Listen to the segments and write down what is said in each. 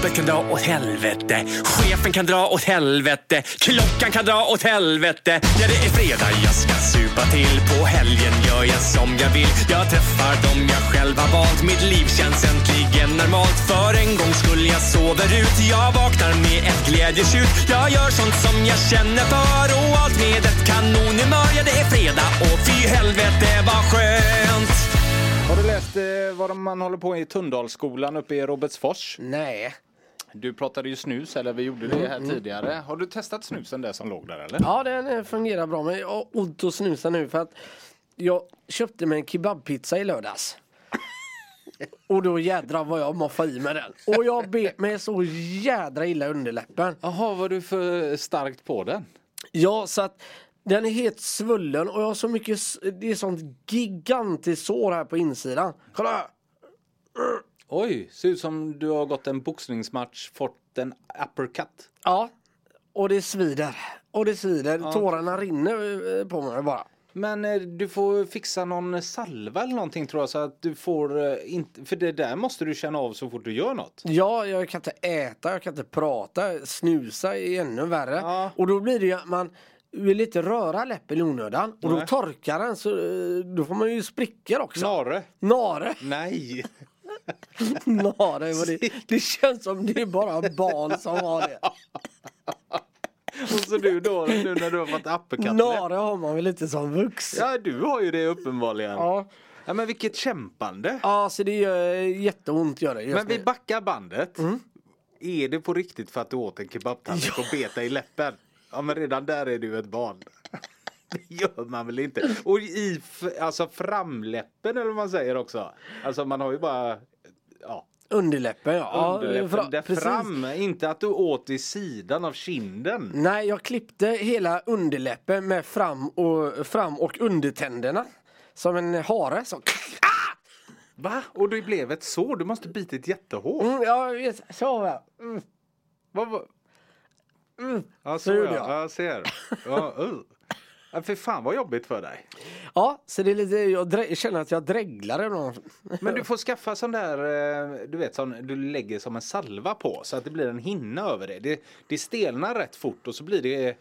Jobbet kan dra åt helvete. Chefen kan dra åt helvete. Klockan kan dra åt helvete. Ja, det är fredag, jag ska supa till. På helgen gör jag som jag vill. Jag träffar dem jag själv har valt. Mitt liv känns äntligen normalt. För en gång skulle jag sover ut. Jag vaknar med ett glädjetjut. Jag gör sånt som jag känner för. Och allt med ett kanonhumör. Ja, det är fredag och fy helvete vad skönt. Har du läst eh, vad man håller på i Tundalsskolan uppe i Robertsfors? Nej. Du pratade ju snus, eller vi gjorde det här tidigare. Har du testat snusen där som låg där eller? Ja, den fungerar bra. Men jag har ont att snusa nu för att jag köpte mig en kebabpizza i lördags. Och då jädrar vad jag moffade i med den. Och jag bet mig så jädra illa underläppen. Jaha, var du för starkt på den? Ja, så att den är helt svullen och jag har så mycket, det är sånt gigantiskt sår här på insidan. Kolla här. Oj, ser ut som du har gått en boxningsmatch, fått en uppercut. Ja, och det svider. Och det svider. Tårarna rinner eh, på mig bara. Men eh, du får fixa någon salva eller någonting tror jag så att du får eh, inte, för det där måste du känna av så fort du gör något. Ja, jag kan inte äta, jag kan inte prata, snusa är ännu värre. Ja. Och då blir det ju att man vill inte röra läppen i onödan. Och då Nej. torkar den så då får man ju sprickor också. Snarare. Nare. Nej. Nare, vad det, det känns som det är bara barn som har det. Och så du då, nu när du har fått uppercut. Nare har man väl inte som vuxen. Ja, du har ju det uppenbarligen. Ja. Ja. men vilket kämpande. Ja, så det gör jätteont gör det Men vi backar bandet. Är det på riktigt för att du åt en kebabtallrik och bet dig i läppen? Ja men redan där är du ett barn. Det gör man väl inte? Och i alltså framläppen eller vad man säger också. Alltså man har ju bara ja, Underläppen ja. underläppen Ja, där precis. fram. Inte att du åt i sidan av kinden. Nej, jag klippte hela underläppen med fram och, fram och undertänderna. Som en hare. Så. Va? Och det blev ett sår. Du måste bitit jättehårt. Mm, jag vet, så jag. Mm. Vad var... Ja, så så ja. jag. Ja, jag ser. Ja, uh. Ja, för fan vad jobbigt för dig. Ja, så det är lite, jag känner att jag dreglar ibland. Men du får skaffa sån där, eh, du vet, som du lägger som en salva på så att det blir en hinna över det. Det, det stelnar rätt fort och så blir det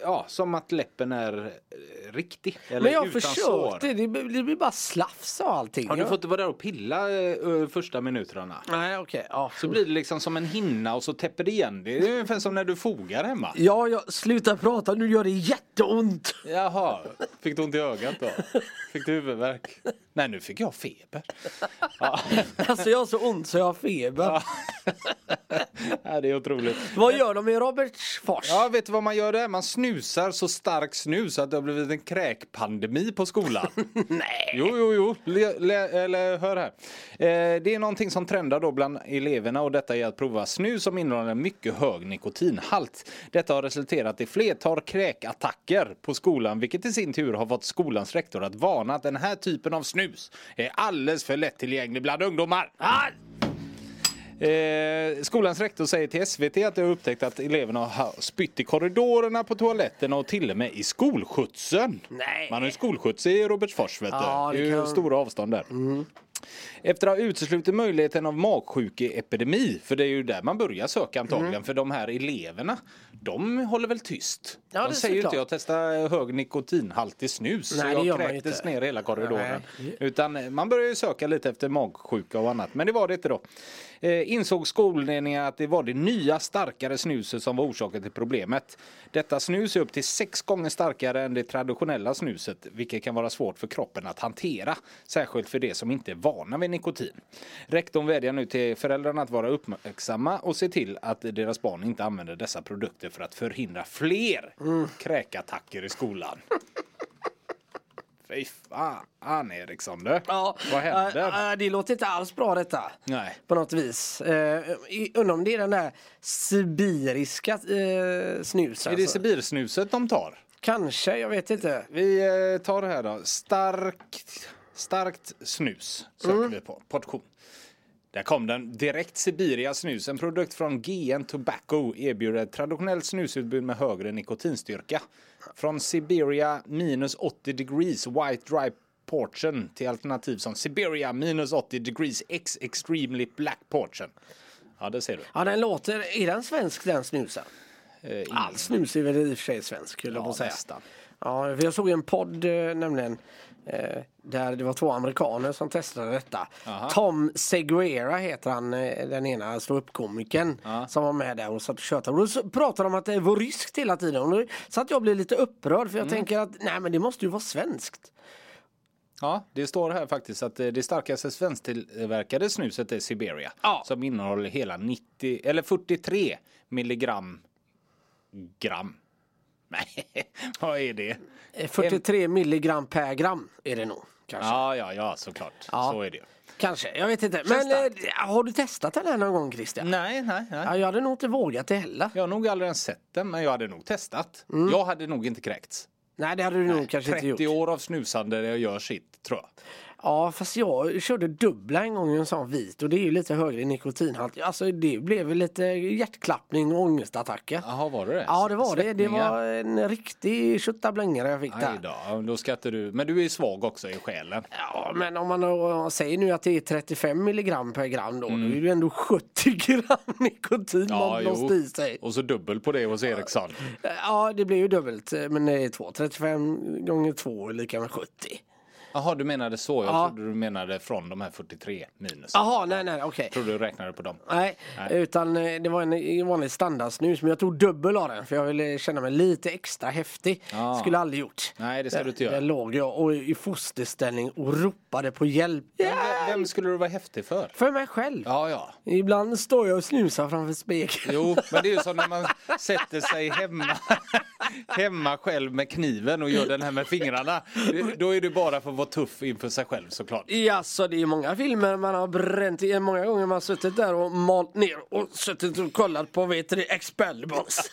Ja, som att läppen är eh, riktig. Eller Men jag försökte, det, blir- det blir bara slafs och allting. Har du fått vara där och pilla eh, första minuterna? Nej, okej. ja. Så blir det liksom som en hinna och så täpper det igen. Det är ungefär som när du fogar hemma. Ja, jag slutar prata, nu gör det jätteont. Jaha, fick du ont i ögat då? Fick du huvudvärk? Nej, nu fick jag feber. Ja, Alltså jag har så ont så jag har feber. Ja, det är otroligt. Vad gör de i Robertsfors? Ja, vet du vad man gör där? Man snusar så stark snus att det har blivit en kräkpandemi på skolan. Nej. Jo, jo, jo. Le, le, eller hör här. Eh, det är någonting som trendar då bland eleverna och detta är att prova snus som innehåller mycket hög nikotinhalt. Detta har resulterat i flertal kräkattacker på skolan, vilket i sin tur har fått skolans rektor att varna att den här typen av snus är alldeles för lättillgänglig bland ungdomar. Ah, Eh, skolans rektor säger till SVT att de har upptäckt att eleverna har spytt i korridorerna på toaletterna och till och med i skolskjutsen. Nej. Man har ju skolskjuts i Robertsfors vet du. Ja, det det är ju kan- stora avstånd där. Efter att ha uteslutit möjligheten av magsjukeepidemi, för det är ju där man börjar söka antagligen, för de här eleverna, de håller väl tyst. Ja, de säger ju inte jag testar hög nikotinhaltig snus, Nej, så jag kräktes ner hela korridoren. Nej. Utan man börjar ju söka lite efter magsjuka och annat, men det var det inte då. Eh, insåg skolledningen att det var det nya starkare snuset som var orsaken till problemet. Detta snus är upp till sex gånger starkare än det traditionella snuset, vilket kan vara svårt för kroppen att hantera, särskilt för de som inte är vana vid nikotin. Rektorn vädjar nu till föräldrarna att vara uppmärksamma och se till att deras barn inte använder dessa produkter för att förhindra fler kräkattacker i skolan. Fy fan Eriksson du. Ja, Vad händer? äh, äh, det låter inte alls bra detta. Nej. På något vis. Uh, undrar om det är den där sibiriska uh, snusen. Är det alltså. sibirsnuset de tar? Kanske, jag vet inte. Vi eh, tar det här då. Starkt, starkt snus söker vi på. Portion. Där kom den. Direkt Sibiria snus. En produkt från GN Tobacco erbjuder ett traditionellt snusutbud med högre nikotinstyrka. Från Siberia minus 80 degrees white dry portion till alternativ som Siberia minus 80 degrees X extremely black portion. Ja, det ser du. Ja, den låter... Är den svensk den snusen? Eh, All snus är väl i och för sig svensk, höll jag på att säga. nästan. Ja, för jag såg en podd eh, nämligen eh, där det var två amerikaner som testade detta. Aha. Tom Seguera heter han, eh, den ena ståuppkomikern som var med där och satt och tjötade. Och då pratade de om att det var ryskt hela tiden. Och då satt jag och blev lite upprörd för jag Mm. tänker att nej men det måste ju vara svenskt. Ja, det står här faktiskt att eh, det starkaste svensktillverkade snuset är Siberia. Ja. Som innehåller hela 90, eller 43 milligram gram. Nej, vad är det? Eh, 43 milligram per gram är det nog. Kanske. Ja, ja, ja, såklart. Ja. Så är det. Kanske, jag vet inte. Men eh, har du testat den här någon gång Christian? Nej, nej, nej. Ja, jag hade nog inte vågat det heller. Jag har nog aldrig ens sett den, men jag hade nog testat. Mm. Jag hade nog inte kräkts. Nej, det hade du nog kanske inte 30 gjort. år av snusande jag gör sitt, tror jag. Ja, fast jag körde dubbla en gång i en sån vit och det är ju lite högre nikotinhalt. Alltså det blev lite hjärtklappning och ångestattacker. Jaha, var det det? Ja, det var det. Det var en riktig köttablängare jag fick där. då, ja, då ska inte du... Men du är svag också i själen. Ja, men om man då säger nu att det är 35 milligram per gram då, Mm. då är det ju ändå 70 gram nikotin man måste i sig. Och så dubbel på det hos Ericsson. Ja, det blir ju dubbelt, men det är två. 35 gånger 2 är lika med 70. Jaha, du menade så. Jag Ja. trodde du menade från de här 43 minus. Jaha, nej, nej, okej. Jag trodde du räknade på dem. Nej, utan eh, det var en vanlig standardsnus men jag tog dubbel av den för jag ville känna mig lite extra häftig. Ja. Skulle aldrig gjort. Nej, det ska du inte Där göra. låg jag och i fosterställning och ropade på hjälp. Men vem- Vem skulle du vara häftig för? För mig själv. Ja, ja. Ibland står jag och snusar framför spegeln. Jo, men det är ju som när man sätter sig hemma, hemma själv med kniven och gör den här med fingrarna. Då är det bara för vara tuff inför sig själv såklart. Ja, så det är många filmer man har bränt i. Många gånger man har suttit där och malt ner och suttit och kollat på vet du, Expendables.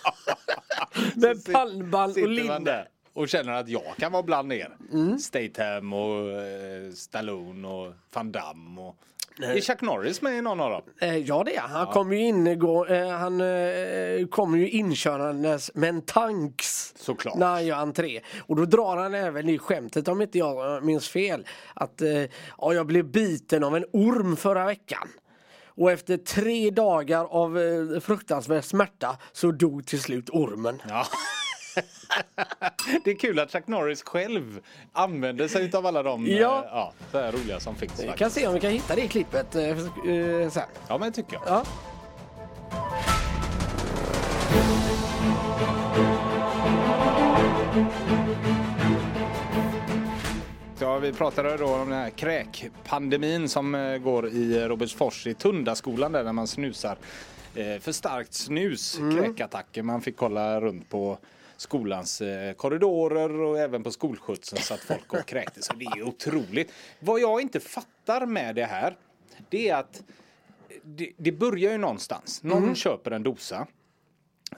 Med pannband och linne. och känner att jag kan vara bland er. Statham och eh, Stallone och Van Damme. Och... Är Chuck Norris med i någon av dem? Eh, ja det är han. Han kom ju in igår, eh, han eh, kom ju inkörandes med en tanks. Såklart. När han gör entré. Och då drar han även i skämtet om inte jag minns fel. Att ja, jag blev biten av en orm förra veckan. Och efter tre dagar av fruktansvärd smärta så dog till slut ormen. Ja. det är kul att Chuck Norris själv använder sig av alla de Ja. eh, ja, så här roliga som finns. Vi faktiskt. kan se om vi kan hitta det klippet eh, eh, sen. Ja, men det tycker jag. Ja. Ja, vi pratade då om den här kräkpandemin som eh, går i Robertsfors i Tundaskolan där, man snusar eh, för starkt snus, kräkattacker. Man fick kolla runt på skolans eh, korridorer och även på skolskjutsen så att folk och kräktes. Så det är otroligt. Vad jag inte fattar med det här, det är att det, det börjar ju någonstans. Någon köper en dosa,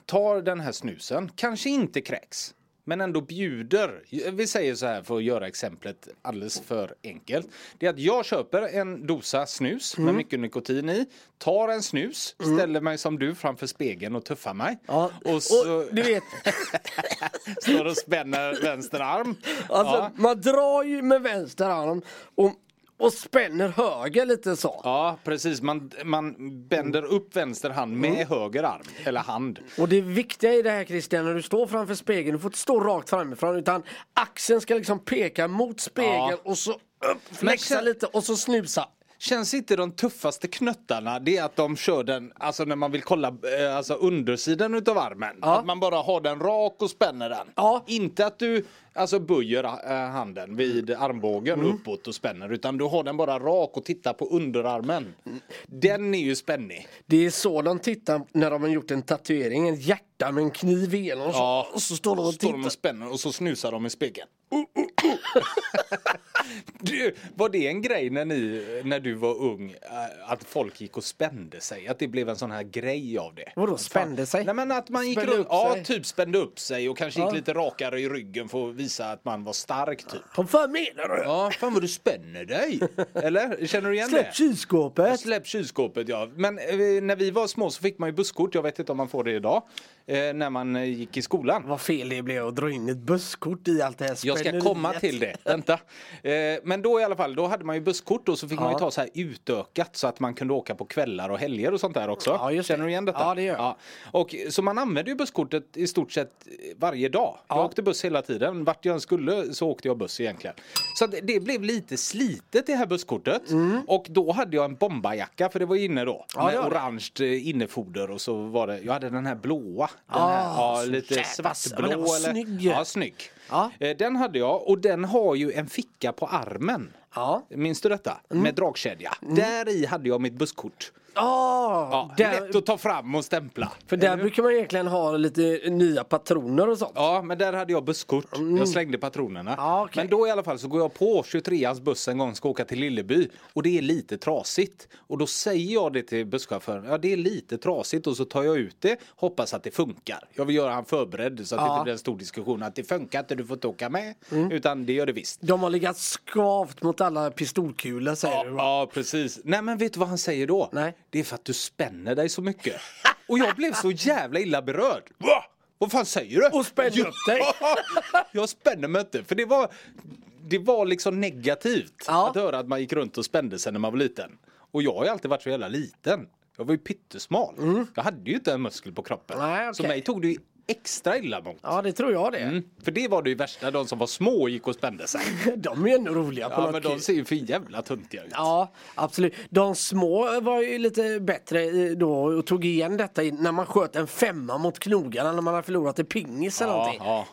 tar den här snusen, kanske inte kräks, men ändå bjuder. Vi säger så här för att göra exemplet alldeles för enkelt. Det är att jag köper en dosa snus med mycket nikotin i, tar en snus, ställer mig som du framför spegeln och tuffar mig. Ja. Och så Och du vet, står och spänner vänster arm. alltså, ja. man drar ju med vänster arm och, och spänner höger lite så. Ja, precis. Man, man bänder upp vänster hand med höger arm, eller hand. Och det viktiga i det här Christian, när du står framför spegeln, du får inte stå rakt framifrån utan axeln ska liksom peka mot spegeln Ja. och så upp, flexa lite och så snusa. Känns inte de tuffaste knöttarna det är att de kör den, alltså när man vill kolla eh, alltså undersidan utav armen. Ja. Att man bara har den rak och spänner den. Ja. Inte att du alltså böjer eh, handen vid Mm. armbågen uppåt och spänner utan du har den bara rak och tittar på underarmen. Den är ju spännig. Det är så de tittar när de har gjort en tatuering, en hjärta med en kniv igenom och så, Ja. och så står de och Står de och spänner och så snusar de i spegeln. du, var det en grej när, ni, när du var ung eh, att folk gick och spände sig? Att det blev en sån här grej av det? Vadå, spände sig? Nej men att man gick Spände runt, upp ja typ spände upp sig och kanske gick Ja. lite rakare i ryggen för visa att man var stark typ. Vad fan menar du? Ja, fan vad du spänner dig! Eller? Känner du igen Släpp det? kylskåpet! Släpp kylskåpet ja. Men eh, när vi var små så fick man ju busskort, jag vet inte om man får det eh, när man eh, gick i skolan. Vad fel det blev att dra in ett busskort i allt det här Jag ska komma till det. Vänta. Eh, men då i alla fall, då hade man ju busskort och så fick man ju Ja. ta så här utökat så att man kunde åka på kvällar och helger och sånt där också. Ja, just. Känner du igen detta? Ja, det gör jag. Och så man använde ju busskortet i stort sett varje dag. Jag Ja. åkte buss hela tiden. Vart jag än skulle så åkte jag buss egentligen. Så det blev lite slitet det här busskortet. Och då hade jag en bombarjacka för det var inne då. Mm. Ja, med orange eh, innefoder och så var det, jag hade den här blåa. Den Ah, här, ja, lite svartblå. den var eller, snygg. Ja, snygg. Ja. Eh, Den hade jag och den har ju en ficka på armen. Ja. Minns du detta? Mm. Med dragkedja. Där i hade jag mitt busskort. Ah, Ja, där, Lätt att ta fram och stämpla. för där brukar man egentligen ha lite nya patroner och sånt. Ja, men där hade jag busskort. Jag slängde patronerna. Ja, okej. Men då i alla fall så går jag på 23ans buss en gång, ska åka till Lilleby. Och det är lite trasigt. Och då säger jag det till busschauffören. Ja, det är lite trasigt. Och så tar jag ut det, hoppas att det funkar. Jag vill göra han förberedd så att det Ja. inte blir en stor diskussion. Att det funkar inte, du får inte åka med. Mm. Utan det gör det visst. De har legat skavt mot alla pistolkulor säger du va? Ja, precis. Nej, men vet du vad han säger då? Nej. Det är för att du spänner dig så mycket. Och jag blev så jävla illa berörd. Va? Vad fan säger du? Och spänner upp dig. jag spänner mig inte. För det var, det var liksom negativt Ja. att höra att man gick runt och spände sig när man var liten. Och jag har ju alltid varit så jävla liten. Jag var ju pyttesmal. Jag hade ju inte en muskel på kroppen. Mm. Nej, Så okej. mig tog det extra illa mot. Ja, det tror jag det. Mm. För det var det ju värsta, de som var små gick och spände sig. De är ändå roliga på Ja något men de kul. ser ju för jävla tuntiga ut. Ja, absolut. De små var ju lite bättre eh, då och tog igen detta när man sköt en femma mot knogarna när man har förlorat i pingis eller Ja, någonting. ja.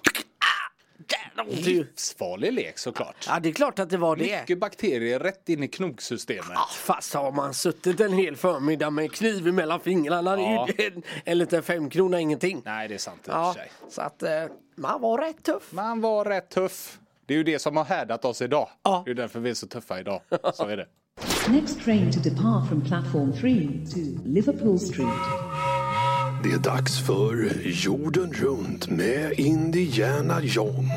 Livsfarlig lek såklart. Ja, det är klart att det var det. Mycket bakterier rätt in i knogsystemet. Ja, fast har man suttit en hel förmiddag med kniv mellan fingrarna, det är Ja. ju en, en liten femkrona ingenting. Nej det är sant i och Ja, för sig. så att eh, man var rätt tuff. Man var rätt tuff. Det är ju det som har härdat oss idag. Ja. Det är därför vi är så tuffa idag. Så är det. Next train to depart from platform 3 to Liverpool Street. Det är dags för Jorden runt med Indiana John.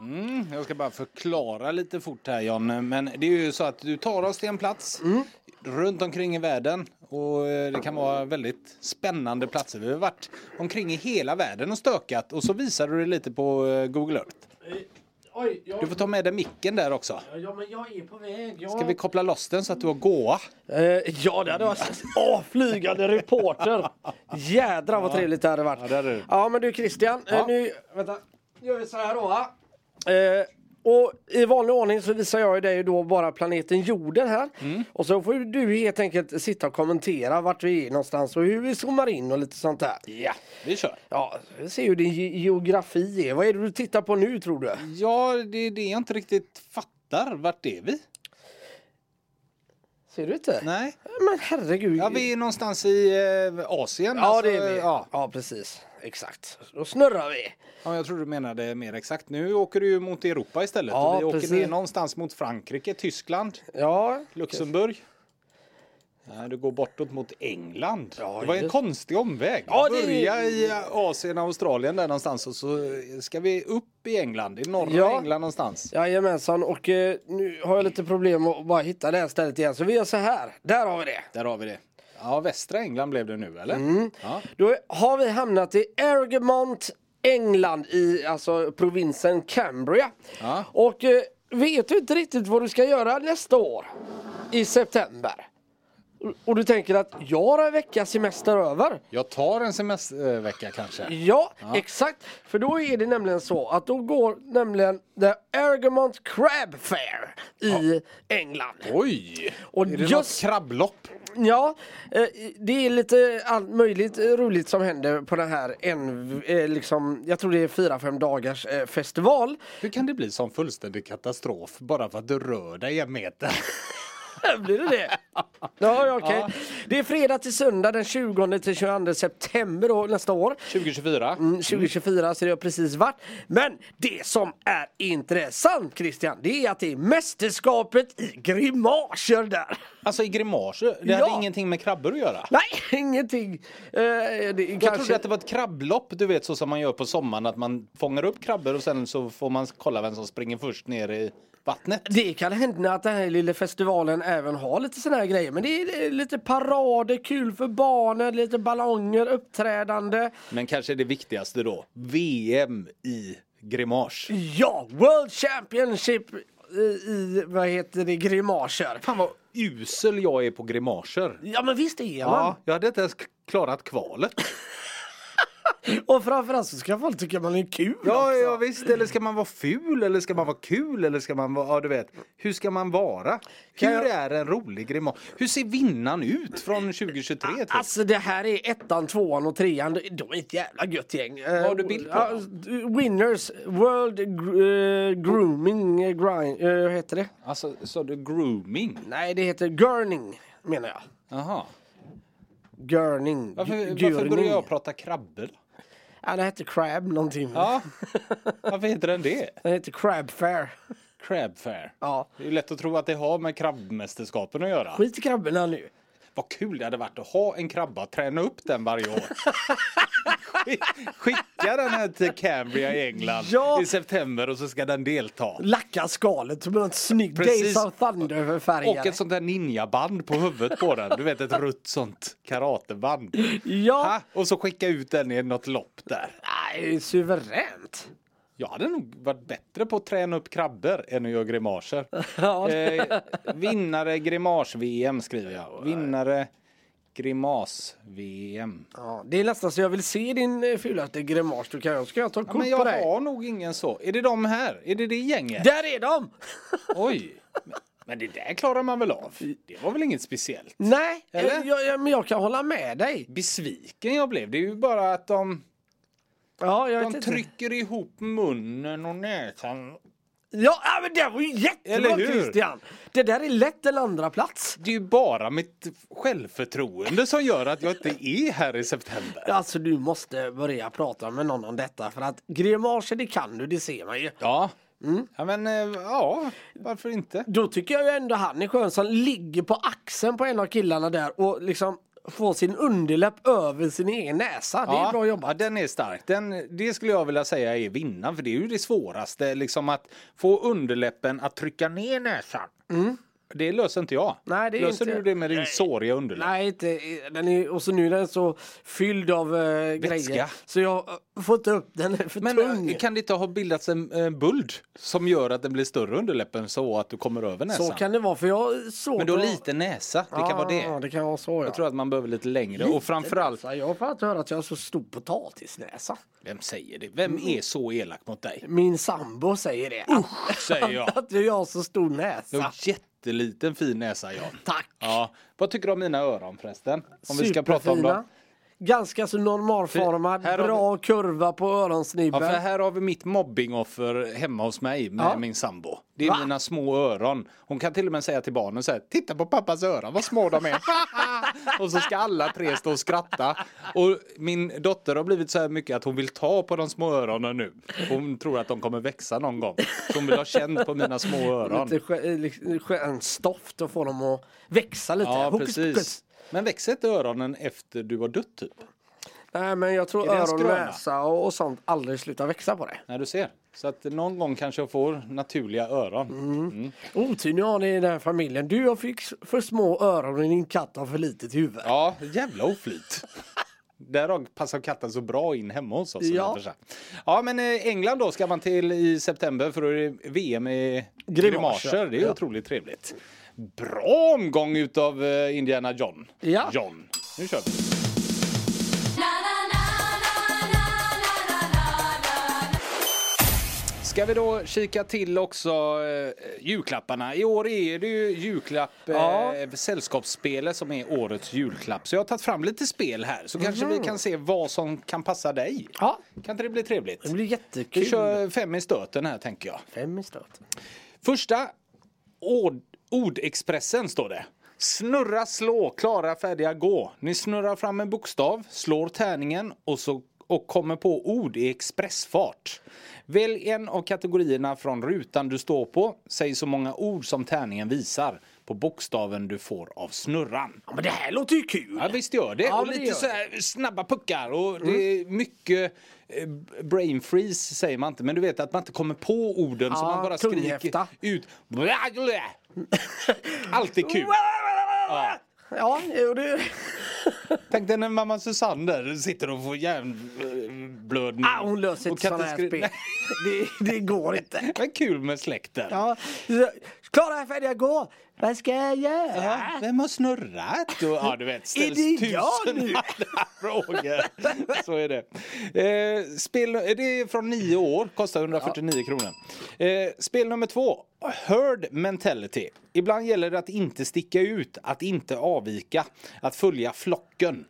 Mm, jag ska bara förklara lite fort här John. Men det är ju så att du tar oss till en plats runt omkring i världen. Och eh, det kan vara väldigt spännande platser. Vi har varit omkring i hela världen och stökat. Och så visar du det lite på eh, Google Earth. Oj, jag, Du får ta med dig micken där också. ja, men jag är på väg. Jag... Ska vi koppla loss den så att du har gåa? Eh, ja, det hade varit... Åh, flygande reporter! Jädrar vad trevligt det hade varit. Ja, det hade det. Ja, men du Christian, eh, Ja. nu... Vänta. Gör vi så här då, va? Eh, och i vanlig ordning så visar jag dig då bara planeten jorden här. Mm. Och så får du helt enkelt sitta och kommentera vart vi är någonstans och hur vi zoomar in och lite sånt där. Ja, vi kör. Ja, vi ser hur din ge- geografi är. Vad är det du tittar på nu tror du? Ja, det är det jag inte riktigt fattar. Vart är vi? Ser du inte? Nej. Men herregud. Ja, vi är någonstans i eh, Asien. Ja, alltså, det är vi. Ja. ja, precis. Exakt. Då snurrar vi. ja, jag tror du menade mer exakt. Nu åker du ju mot Europa istället. Ja, och vi precis. åker ner någonstans mot Frankrike, Tyskland, Ja, Luxemburg. Ja, du går bortåt mot England. Ja, det var en just- konstig omväg. Ja, det- Börja i Asien, Australien där någonstans och så ska vi upp i England, i norra Ja. England någonstans. Jajamensan och eh, nu har jag lite problem att bara hitta det här stället igen. Så vi gör så här. Där har vi det. Där har vi det. Ja, västra England blev det nu eller? Mm. Ja. Då har vi hamnat i Argamont, England i alltså provinsen Cambria. Ja. Och eh, vet du inte riktigt vad du ska göra nästa år i september? Och du tänker att jag har en veckas semester över. Jag tar en semestervecka kanske. Ja, exakt. För då är det nämligen så att då går nämligen The Argamont Crab Fair i England. Oj! Och är det något just- krabblopp? Ja, eh, det är lite allt möjligt eh, roligt som händer på den här en, eh, liksom, jag tror det är fyra, fem dagars festival. Hur kan det bli sån fullständig katastrof bara för att du rör dig en meter? Blir det det? Ja, ja, okej. Det är fredag till söndag den 20 till 22 september då, nästa år. 2024? Mm, 2024 så det har precis varit. Men det som är intressant Christian, det är att det är mästerskapet i grimaser där. Alltså i grimaser? Det Ja. hade ingenting med krabbor att göra? Nej, ingenting. Eh, det, Jag kanske... trodde att det var ett krabblopp, du vet så som man gör på sommaren, att man fångar upp krabbor och sen så får man kolla vem som springer först ner i vattnet. Det kan hända att den här lilla festivalen även har lite såna här grejer. Men det är lite parader, kul för barnen, lite ballonger, uppträdande. Men kanske det viktigaste då, VM i grimas. Ja, World Championship i, i vad heter det, grimaser. Fan vad usel jag är på grimaser. Ja men visst är man. Ja, jag hade inte ens klarat kvalet. Och framförallt så ska folk tycka man är kul Ja, också. ja visst, eller ska man vara ful eller ska man vara kul eller ska man vara, ja du vet, hur ska man vara? Hur jag- är en rolig grimas? Hur ser vinnaren ut från 2023? Typ? Alltså det här är ettan, tvåan och trean. De är ett jävla gött gäng. Vad har du bild på Winners, World eh, Grooming eh, Grind, vad heter det? Alltså, så du grooming? Nej det heter Gurning menar jag. Jaha. Gurning. Varför, varför börjar jag prata krabbor? Ja, den heter Crab någonting. Ja, varför heter den det? Den heter Crab Fair. Crab fair. Ja. Det är ju lätt att tro att det har med krabbmästerskapen att göra. Skit i krabborna nu. Vad kul det hade varit att ha en krabba, träna upp den varje år. Skick- Skicka den här till Cambria i England Ja. i september och så ska den delta. Lacka skalet som något snyggt Precis. Days of Thunder färger. Och ett sånt där ninjaband på huvudet på den. Du vet ett rött sånt karateband. Ja, Ha? Och så skicka ut den i något lopp där. Nej, suveränt. Jag hade nog varit bättre på att träna upp krabbor än att göra grimaser. Eh, vinnare grimas-VM skriver jag. Vinnare grimas-VM. Ja, det är nästan så jag vill se din eh, fulaste grimas. Du kan, ska jag ta Ja, kort men på jag dig? har nog ingen så. Är det de här? Är det det gänget? Där är de! Oj. Men- det där klarar man väl av? Det var väl inget speciellt? Nej, Eller? jag, jag, jag, men jag kan hålla med dig. Besviken jag blev. Det är ju bara att de, Ja, jag de trycker ihop munnen och näsan. Ja, ja, men det var ju jättebra? Christian. Det där är lätt en andra plats. Det är ju bara mitt självförtroende som gör att jag inte är här i september. Alltså du måste börja prata med någon om detta för att grimaser det kan du, det ser man ju. Ja. Mm. Ja men eh, ja, varför inte? Då tycker jag ju ändå han är skön som ligger på axeln på en av killarna där och liksom får sin underläpp över sin egen näsa. Det är bra Ja, jobbat. den är stark. Den, det skulle jag vilja säga är vinnaren för det är ju det svåraste liksom att få underläppen att trycka ner näsan. Det löser inte jag. Mm. Nej, det löser inte- du det med din såriga underläpp? Nej, inte, den är, och så nu är den så fylld av uh, grejer. Så jag uh, får inte upp den, är för Men tung. eh, kan det inte ha bildats en eh, buld som gör att den blir större underläppen så att du kommer över näsan? Så kan det vara, för jag såg... Men du har liten näsa, det kan vara det. Ja, det kan vara så ja. Jag tror att man behöver lite längre och framförallt, Jag har fått höra att jag har så stor potatisnäsa. vem säger det? Vem är så elak mot dig? Min sambo säger det. Säger jag. Att jag har så stor Du näsa. har jätteliten fin näsa Jan. Tack. Ja. Vad tycker du om mina öron förresten? Om vi ska prata om dem. Ganska så normalformad, bra kurva på Ja, öronsnibben. för här har vi mitt mobbingoffer hemma hos mig med Ja. min sambo. Det är Va? mina små öron. Hon kan till och med säga till barnen så här, titta på pappas öron, vad små de är. och så ska alla tre stå och skratta. Och min dotter har blivit så här mycket att hon vill ta på de små öronen nu. Hon tror att de kommer växa någon gång. Så hon vill ha känt på mina små öron. Lite skö- liksom skön stoft och få dem att växa lite. Ja, precis. Men växer inte öronen efter du har dött typ? Nej men jag tror öron, näsa och, och sånt aldrig slutar växa på det. När du ser. Så att någon gång kanske jag får naturliga öron. Mm. Otur ni har ni i den här familjen. Du har fick för små öron och din katt har för litet huvud. Ja, jävla oflyt. Därav passar katten så bra in hemma hos oss. Ja. Ja, ja men eh, England då ska man till i september för då är det VM i Grimaser. grimaser. Det är Ja. otroligt trevligt. Bra omgång utav eh, Indiana John. Ja. John. Nu kör vi. Ska vi då kika till också eh, julklapparna. I år är det ju julklapp, Ja. eh, sällskapsspelet som är årets julklapp. Så jag har tagit fram lite spel här så kanske vi kan se vad som kan passa dig. Ja, Kan inte det bli trevligt? det blir Vi jättekul. kör fem i stöten här tänker jag. Fem i stöt. Första ordexpressen står det. Snurra, slå, klara, färdiga, gå. Ni snurrar fram en bokstav, slår tärningen och så och kommer på ord i expressfart. Välj en av kategorierna från rutan du står på. Säg så många ord som tärningen visar på bokstaven du får av snurran. Ja, men det här låter ju kul. Ja visst gör det. Ja, och det lite gör så här snabba puckar och det är mycket eh, brain freeze säger man inte men du vet att man inte kommer på orden så Ja, man bara skriker ut. Alltid kul. Ja. Ja, jo, det... Tänk dig när mamma Susanne där sitter och får hjärnblödning. ah, hon löser inte sådana här spel. Det, det går inte. Men kul med släkten. Ja. Klara, färdiga, gå! Vad ska jag göra? Ja, vem har snurrat? Och, ja, du vet, ställs Är det jag nu? frågor. Så är det. Eh, spel, det är från nio år, kostar 149 kronor. Eh, spel nummer två, Herd mentality. Ibland gäller det att inte sticka ut, att inte avvika, att följa flocken.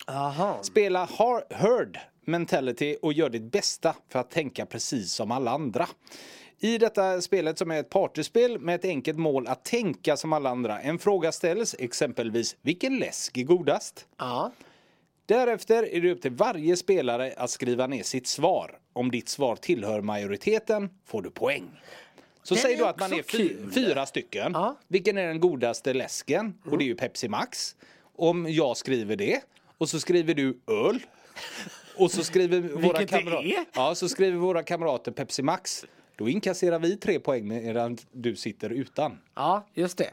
Aha. Spela har- herd mentality och gör ditt bästa för att tänka precis som alla andra. I detta spelet som är ett partyspel med ett enkelt mål att tänka som alla andra. En fråga ställs, exempelvis vilken läsk är godast? Ja. Därefter är det upp till varje spelare att skriva ner sitt svar. Om ditt svar tillhör majoriteten får du poäng. Så Den säg då att man är fy, fyra stycken. Ja. Vilken är den godaste läsken? Och det är ju Pepsi Max. Om jag skriver det och så skriver du öl. Och så skriver våra, kamra- ja, så skriver våra kamrater Pepsi Max. Då inkasserar vi tre poäng medan du sitter utan. ja, just det.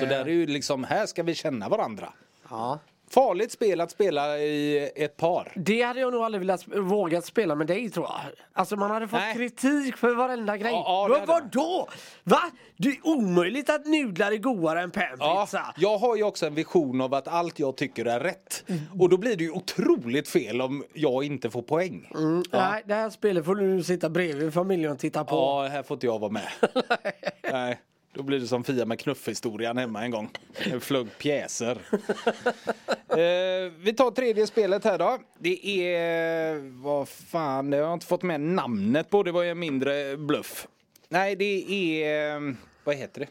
Så där är ju liksom, här ska vi känna varandra. Ja. Farligt spel att spela i ett par. Det hade jag nog aldrig velat vågat spela med dig tror jag. Alltså man hade fått Nej. kritik för varenda grej. Ja, ja, man. vadå? Va? Det är omöjligt att nudlar är godare än Ja, panpizza. jag har ju också en vision av att allt jag tycker är rätt. Och då blir det ju otroligt fel om jag inte får poäng. Nej, det här spelet får du sitta bredvid familjen och titta på. Ja, här får inte jag vara med. Nej, då blir det som Fia med knuffhistorien hemma en gång. Det flög pjäser. eh, vi tar tredje spelet här då. Det är, vad fan, jag har inte fått med namnet på. Det var ju en mindre bluff. Nej, det är, eh, vad heter det?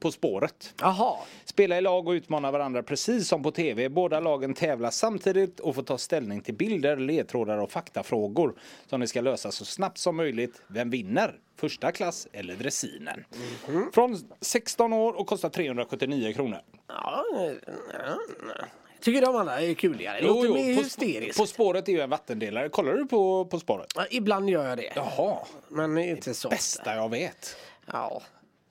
På spåret. Jaha. Spela i lag och utmana varandra precis som på TV. Båda lagen tävlar samtidigt och får ta ställning till bilder, ledtrådar och faktafrågor som ni ska lösa så snabbt som möjligt. Vem vinner? Första klass eller dressinen? Från 16 år och kostar 379 kronor. Ja, tycker de andra är kuligare. Det låter mer på, hysteriskt. på spåret är ju en vattendelare. Kollar du på På spåret? Ja, Ibland gör jag det. Jaha, Men inte så. bästa jag vet. Ja.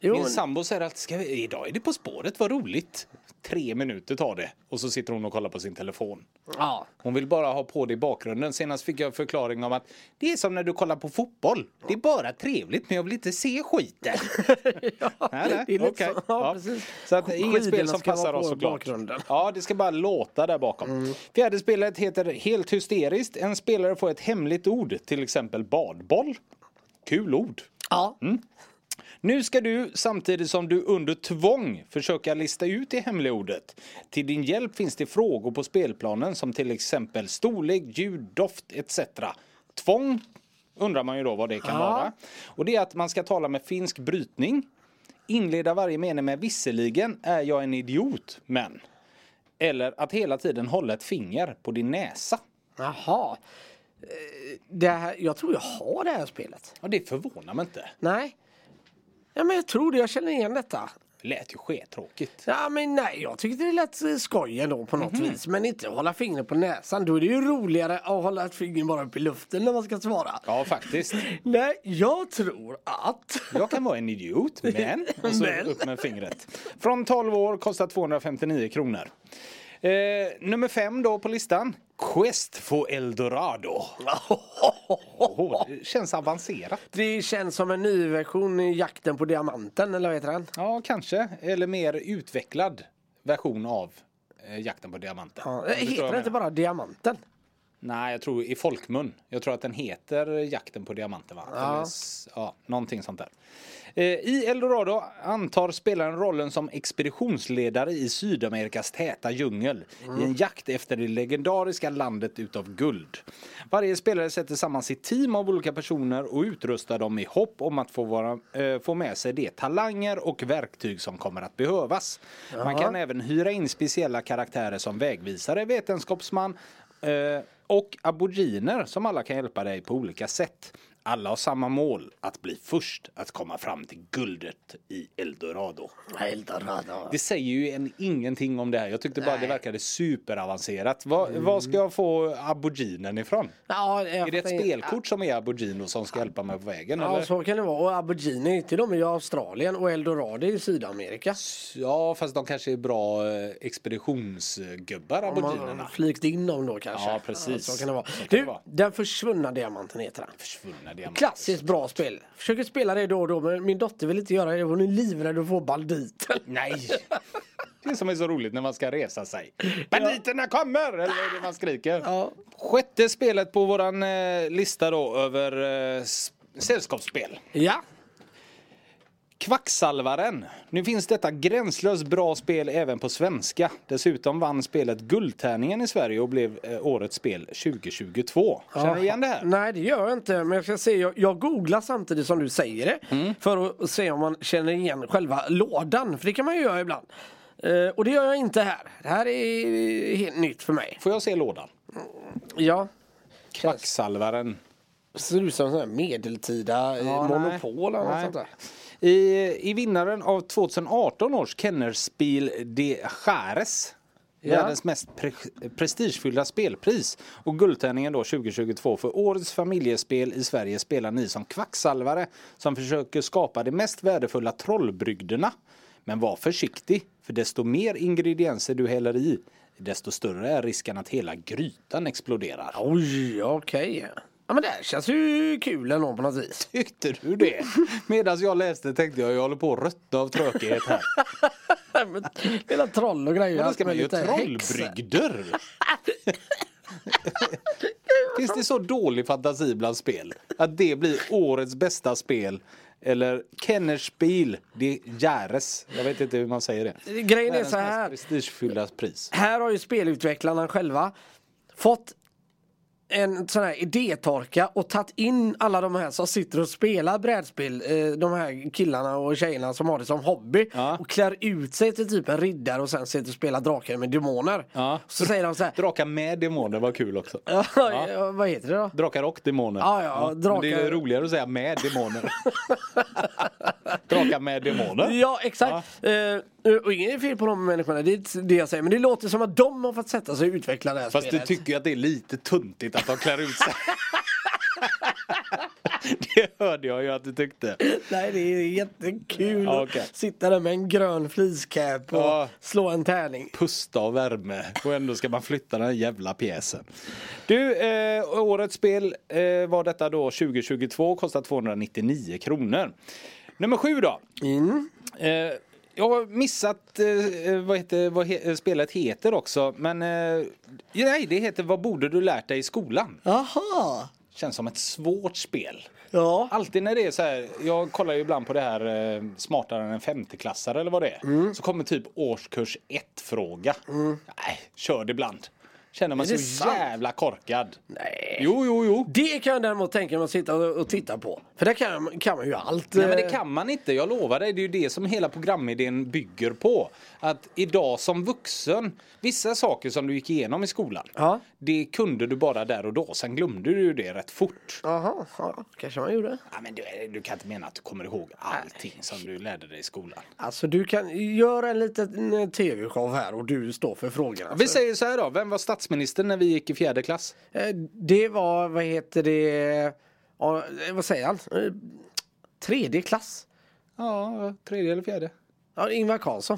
Jo, Min men- sambo säger att ska vi, idag är det På spåret, vad roligt. Tre minuter tar det och så sitter hon och kollar på sin telefon. ja. Hon vill bara ha på det i bakgrunden. Senast fick jag förklaring om att det är som när du kollar på fotboll. Det är bara trevligt men jag vill inte se skiten. ja, Nej, nej, okej. så. Ja, Ja. Så att inget spel som passar oss såklart. bakgrunden. Ja, det ska bara låta där bakom. Fjärde spelet heter Helt hysteriskt. En spelare får ett hemligt ord, till exempel badboll. Kul ord. Ja. Nu ska du, samtidigt som du under tvång, försöka lista ut det hemliga ordet. Till din hjälp finns det frågor på spelplanen som till exempel storlek, ljud, doft etc. Tvång undrar man ju då vad det kan Ja. vara. Och det är att man ska tala med finsk brytning. Inleda varje mening med visserligen är jag en idiot, men. Eller att hela tiden hålla ett finger på din näsa. Jaha. Eh, Det här, jag tror jag har det här spelet. Ja, det förvånar mig inte. Nej. Ja, men jag tror det. Jag känner igen detta. Det lät ju skittråkigt. Ja, men nej, jag tyckte det lät eh, skoj ändå på något Mhm. vis. Men inte hålla fingret på näsan. Då är det ju roligare att hålla ett finger bara upp i luften när man ska svara. Ja, faktiskt. Nej, jag tror att... Jag kan vara en idiot, men... Och så Men. upp med fingret. Från 12 år, kostar 259 kronor. Eh, nummer fem då på listan. Quest for Eldorado. Oh, det känns avancerat. Det känns som en ny version i Jakten på diamanten, eller vad heter den? Ja, kanske. Eller mer utvecklad version av eh, Jakten på diamanten. Ja, heter den inte bara Diamanten? Nej, jag tror i folkmun. Jag tror att den heter Jakten på diamanten va? Eller, s- ja, någonting sånt där. Eh, I Eldorado antar spelaren rollen som expeditionsledare i Sydamerikas täta djungel i en jakt efter det legendariska landet utav guld. Varje spelare sätter samman sitt team av olika personer och utrustar dem i hopp om att få, vara, eh, få med sig de talanger och verktyg som kommer att behövas. Man kan även hyra in speciella karaktärer som vägvisare, vetenskapsman Eh, och aboriginer som alla kan hjälpa dig på olika sätt. Alla har samma mål, att bli först att komma fram till guldet i Eldorado. Eldorado. Det säger ju en, ingenting om det här. Jag tyckte bara det verkade superavancerat. Var, var ska jag få aboriginen ifrån? Ja, Är det ett spelkort som är aborigin och som ska hjälpa mig på vägen? Ja, eller? så kan det vara. Och Aborigine, till de är ju Australien och Eldorado är i Sydamerika. Ja, fast de kanske är bra eh, expeditionsgubbar, aboriginerna. flygt in dem då kanske. Ja, precis. så kan det vara. Du. Den försvunna diamanten heter den. Försvunna diamanter. Klassiskt bra spel. Försöker spela det då och då men min dotter vill inte göra det. Hon är livrädd att få banditen. Nej! Det som är så roligt när man ska resa sig. Banditerna kommer! Eller är det man skriker? Ja. Sjätte spelet på våran eh, lista då över eh, sällskapsspel. Ja. Kvacksalvaren. Nu finns detta gränslöst bra spel även på svenska. Dessutom vann spelet Guldtärningen i Sverige och blev eh, årets spel 2022. Känner du igen det här? Nej det gör jag inte men jag ska se, jag, jag googlar samtidigt som du säger det. Mm. För att se om man känner igen själva lådan. För det kan man ju göra ibland. Eh, och det gör jag inte här. Det här är helt nytt för mig. Får jag se lådan? Ja. Kvacksalvaren. Ser ut som en medeltida eh, Ja, monopol eller något sånt där. I, I vinnaren av 2018 års Kennerspiel de Jares. Ja. Världens mest pre- prestigefyllda spelpris. Och Guldtärningen då 2022 för årets familjespel i Sverige spelar ni som kvacksalvare som försöker skapa de mest värdefulla trollbrygderna. Men var försiktig, för desto mer ingredienser du häller i, desto större är risken att hela grytan exploderar. Oj, okej. Ja men det här känns ju kul ändå på något vis. Tyckte du det? Medan jag läste tänkte jag jag håller på att ruttna av tråkighet här. Men Hela troll och grejer. Men då ska man. Häxor. trollbrygder. Finns det så dålig fantasi bland spel? Att det blir årets bästa spel? Eller Kennerspiel de Järes. Jag vet inte hur man säger det. Grejen är så här. prestigefyllda pris. Här har ju spelutvecklarna själva fått en sån här idétorka och tagit in alla de här som sitter och spelar brädspel. eh, De här killarna och tjejerna som har det som hobby. Ja. Och klär ut sig till typ en riddare och sen sitter och spelar drakar med demoner. Ja. Så säger de så här. Drakar med demoner var kul också. Ja, ja. Vad heter det då? Drakar och demoner. Ja, ja, Men drakar- det är roligare att säga med demoner. Drakar med demoner. Ja exakt. Eh, och inget fel på de människorna, det är det jag säger. Men det låter som att de har fått sätta sig och utveckla det här Fast du spelet. tycker ju att det är lite tuntigt att de klär ut sig. det hörde jag ju att du tyckte. Nej det är jättekul Ja, att okej. sitta där med en grön fleececap och Ja. slå en tärning. pusta och värme och ändå ska man flytta den jävla pjäsen. Du, eh, årets spel eh, var detta då 2022, kostar 299 kronor. Nummer sju då. Eh, jag har missat eh, vad, heter, vad he, spelet heter också, men eh, nej, det heter Vad borde du lärt dig i skolan? Jaha! Känns som ett svårt spel. Ja. Alltid när det är så här, jag kollar ju ibland på det här eh, smartare än en femteklassare eller vad det är. Mm. Så kommer typ årskurs 1 fråga. Nej, kör det ibland. Känner man det så sant? jävla korkad. Nej. Jo, jo, jo. Det kan jag däremot tänka mig att sitta och, titta på. För där kan, man- kan man ju allt. Nej men det eh, kan man inte, jag lovar dig. Det är ju det som hela programidén bygger på. Att idag som vuxen, vissa saker som du gick igenom i skolan, Ja. det kunde du bara där och då. Sen glömde du det rätt fort. Jaha, ja, kanske man gjorde. Ja, men du, du kan inte mena att du kommer ihåg allting som du lärde dig i skolan. Alltså du kan göra en liten eh, tv-show här och du står för frågorna. Vi säger så här då, vem var statsminister när vi gick i fjärde klass? Eh, Det var, vad heter det, ja, eh, vad säger han? Eh, Tredje klass. Ja, tredje eller fjärde? Ja, Ingvar Carlsson.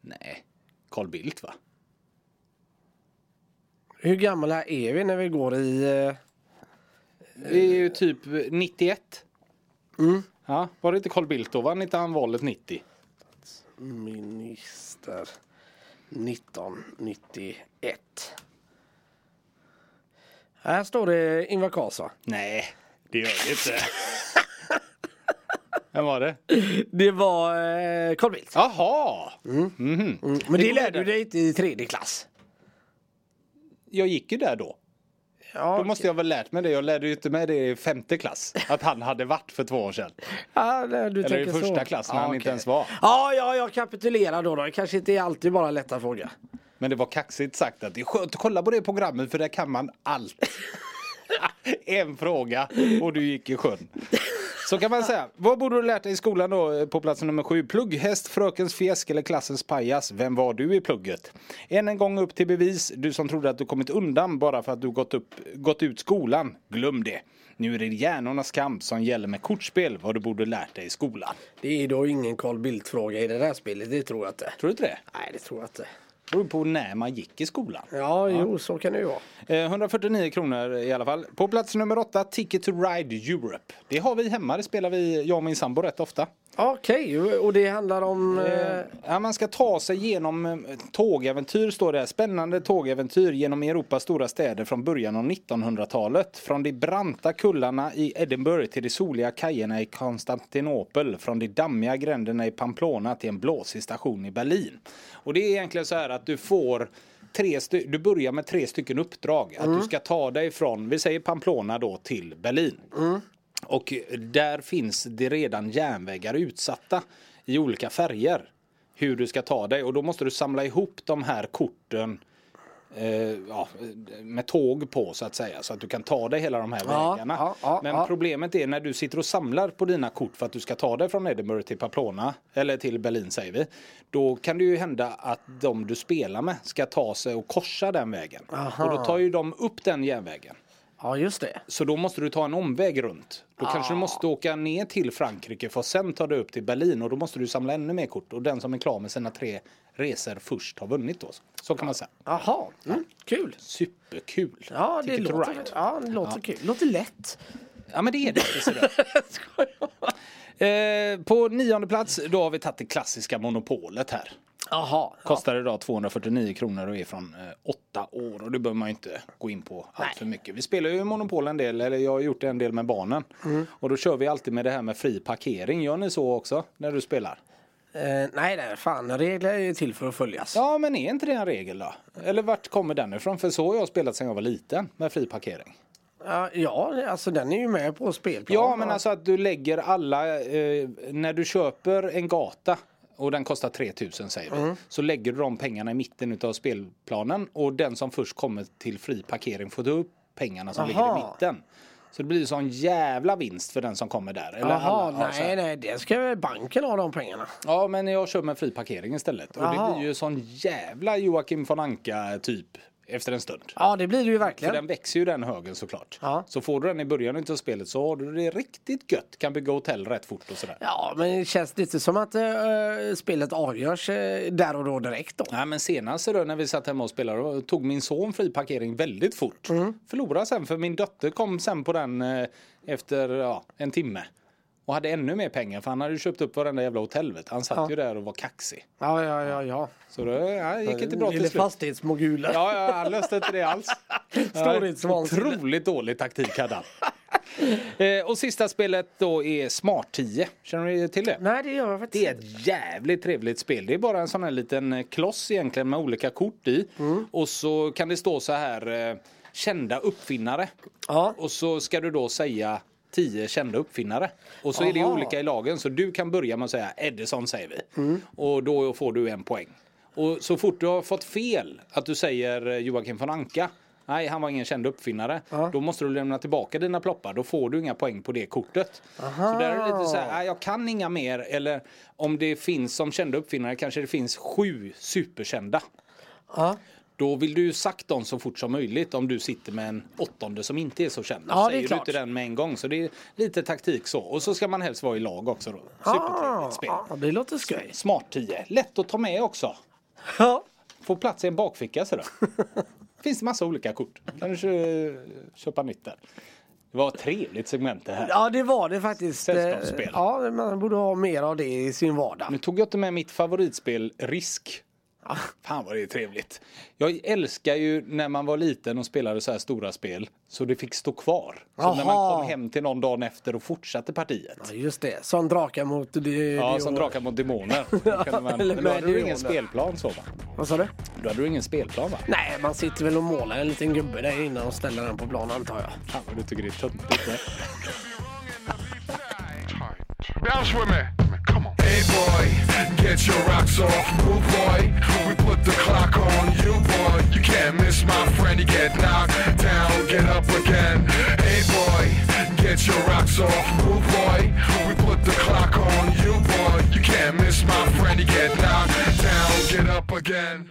Nej, Carl Bildt va? Hur gamla är vi när vi går i... Vi är ju typ 91. Ja, var det inte Carl Bildt då? Vann inte han valet 90? Minister 1991. Här står det Ingvar Carlsson. Nej, det gör det inte. Vem var det? Det var eh, Carl Bildt. Jaha! Men det, Det lärde du dig inte i tredje klass. Jag gick ju där då. Ja, Då måste jag väl lärt mig det. Jag lärde ju inte mig det i femte klass. Att han hade varit för två år sedan. ja, Eller i första så. klass när han inte okej. ens var. Ja, ja, jag kapitulerar då. då. Det kanske inte är alltid bara lätta frågor. Men det var kaxigt sagt att det är skönt att kolla på det programmet för där kan man allt. en fråga och du gick i sjön. Så kan man säga. Vad borde du lärt dig i skolan då eh, på plats nummer sju? Plugghäst, frökens fjäsk eller klassens pajas? Vem var du i plugget? Än en gång upp till bevis. Du som trodde att du kommit undan bara för att du gått, upp, gått ut skolan. Glöm det. Nu är det hjärnornas kamp som gäller med kortspel. Vad du borde lärt dig i skolan. Det är då ingen Carl Bildt-fråga i det där spelet, det tror jag inte. Tror du inte det? Nej, det tror jag inte. Det beror på när man gick i skolan. Ja, jo, så kan det ju vara. Eh, 149 kronor i alla fall. På plats nummer åtta, Ticket to Ride Europe. Det har vi hemma, det spelar vi, jag och min sambo rätt ofta. Okej, och det handlar om... Eh, Eh, Ja, man ska ta sig genom eh, tågäventyr står det. här. Spännande tågäventyr genom Europas stora städer från början av 1900-talet. Från de branta kullarna i Edinburgh till de soliga kajerna i Konstantinopel. Från de dammiga gränderna i Pamplona till en blåsig station i Berlin. Och det är egentligen så här att du får tre du börjar med tre stycken uppdrag. Att du ska ta dig från, vi säger Pamplona då, till Berlin. Och där finns det redan järnvägar utsatta i olika färger. Hur du ska ta dig och då måste du samla ihop de här korten eh, ja, med tåg på så att säga. Så att du kan ta dig hela de här Ja, vägarna. ja, ja, Men problemet är när du sitter och samlar på dina kort för att du ska ta dig från Edinburgh till Pamplona. Eller till Berlin säger vi. Då kan det ju hända att de du spelar med ska ta sig och korsa den vägen. Och då tar ju de upp den järnvägen. Ja, just det. Så då måste du ta en omväg runt. Då kanske du måste åka ner till Frankrike för att sen ta dig upp till Berlin och då måste du samla ännu mer kort. Och den som är klar med sina tre resor först har vunnit då. Så kan man säga. Jaha, mm, kul. Superkul! Ja, det Ticket låter, Ride. ja, det låter kul. Låter lätt. Ja men det är det. eh, på nionde plats då har vi tagit det klassiska monopolet här. Jaha. Ja. Kostar idag 249 kronor och är från eh, åtta år och det behöver man ju inte gå in på allt Nej. för mycket. Vi spelar ju Monopol en del, eller jag har gjort det en del med barnen. Mm. Och då kör vi alltid med det här med fri parkering. Gör ni så också när du spelar? Eh, nej, nej, fan. Regler är ju till för att följas. Ja, men är inte det en regel då? Eller vart kommer den ifrån? För så har jag spelat sedan jag var liten med fri parkering. Ja, ja, alltså den är ju med på spelplan. Ja, men alltså att du lägger alla, eh, när du köper en gata och den kostar 3000 säger vi. Mm. Så lägger du de pengarna i mitten utav spelplanen och den som först kommer till fri parkering får ta upp pengarna som ligger i Aha. mitten. Så det blir en sån jävla vinst för den som kommer där. Eller Jaha, alla, nej, nej, det ska väl banken ha de pengarna. Ja, men jag kör med fri parkering istället. Och det blir ju sån jävla Joakim von Anka typ efter en stund. Ja, det blir det ju För verkligen. den växer ju den högen såklart. Ja. Så får du den i början av spelet så har du det riktigt gött. Kan bygga hotell rätt fort och sådär. Ja, men det känns lite som att eh, spelet avgörs eh, där och då direkt då. Nej men senast då, när vi satt hemma och spelade då tog min son fri parkering väldigt fort. Mm. Förlorade sen för min dotter kom sen på den eh, efter ja, en timme. Och hade ännu mer pengar för han hade ju köpt upp varenda jävla hotell. vet du. Han satt Ja. ju där och var kaxig. Ja, ja, ja, ja. Så det ja, gick inte bra till slut. fastighetsmoguler. Ja, ja, han löste inte det alls. Storhetsvansinne. Otroligt dålig taktik hade han. Eh, och sista spelet då är Smart 10. Känner ni till det? Nej, det gör jag faktiskt Det är ett jävligt trevligt spel. Det är bara en sån här liten eh, kloss egentligen med olika kort i. Mm. Och så kan det stå så här eh, kända uppfinnare. Ja. Och så ska du då säga 10 kända uppfinnare. Och så är det Aha. olika i lagen. Så du kan börja med att säga Edison säger vi. Mm. Och då får du en poäng. Och så fort du har fått fel att du säger eh, Joakim von Anka. Nej, han var ingen känd uppfinnare. Då måste du lämna tillbaka dina ploppar. Då får du inga poäng på det kortet. Så där är det lite så här, jag kan inga mer. Eller om det finns som kända uppfinnare kanske det finns sju superkända. Ja. Då vill du sagt dem så fort som möjligt om du sitter med en åttonde som inte är så känd. Ja, det är säger du klart. inte den med en gång. Så det är lite taktik så. Och så ska man helst vara i lag också då. Supertrevligt spel. Ja, det låter skoj. Smart 10. Lätt att ta med också. Ja. Får plats i en bakficka sådär. Finns det massa olika kort. Kan du kö- köpa nytt där. Det var ett trevligt segment det här. ja, det var det faktiskt. Eh, Sällskapsspel. Ja, man borde ha mer av det i sin vardag. Nu tog jag inte med mitt favoritspel Risk. Fan vad det är trevligt. Jag älskar ju när man var liten och spelade så här stora spel. Så det fick stå kvar. Så när man kom hem till någon dagen efter och fortsatte partiet. Ja, just det. Som drakar mot det. Ja, som drakar mot demoner. Kunde man, eller men då hade du ingen spelplan så va? Vad sa du? Då hade du ingen spelplan va? Nej, man sitter väl och målar en liten gubbe där innan och ställer den på plan antar jag. Fan vad du tycker det är töntigt. va? Bounce with me. Come on. Hey boy, get your rocks off, move boy. We put the clock on you, boy. You can't miss my friend. You get knocked down, get up again. Hey boy, get your rocks off, move boy. We put the clock on you, boy. You can't miss my friend. You get knocked down, get up again.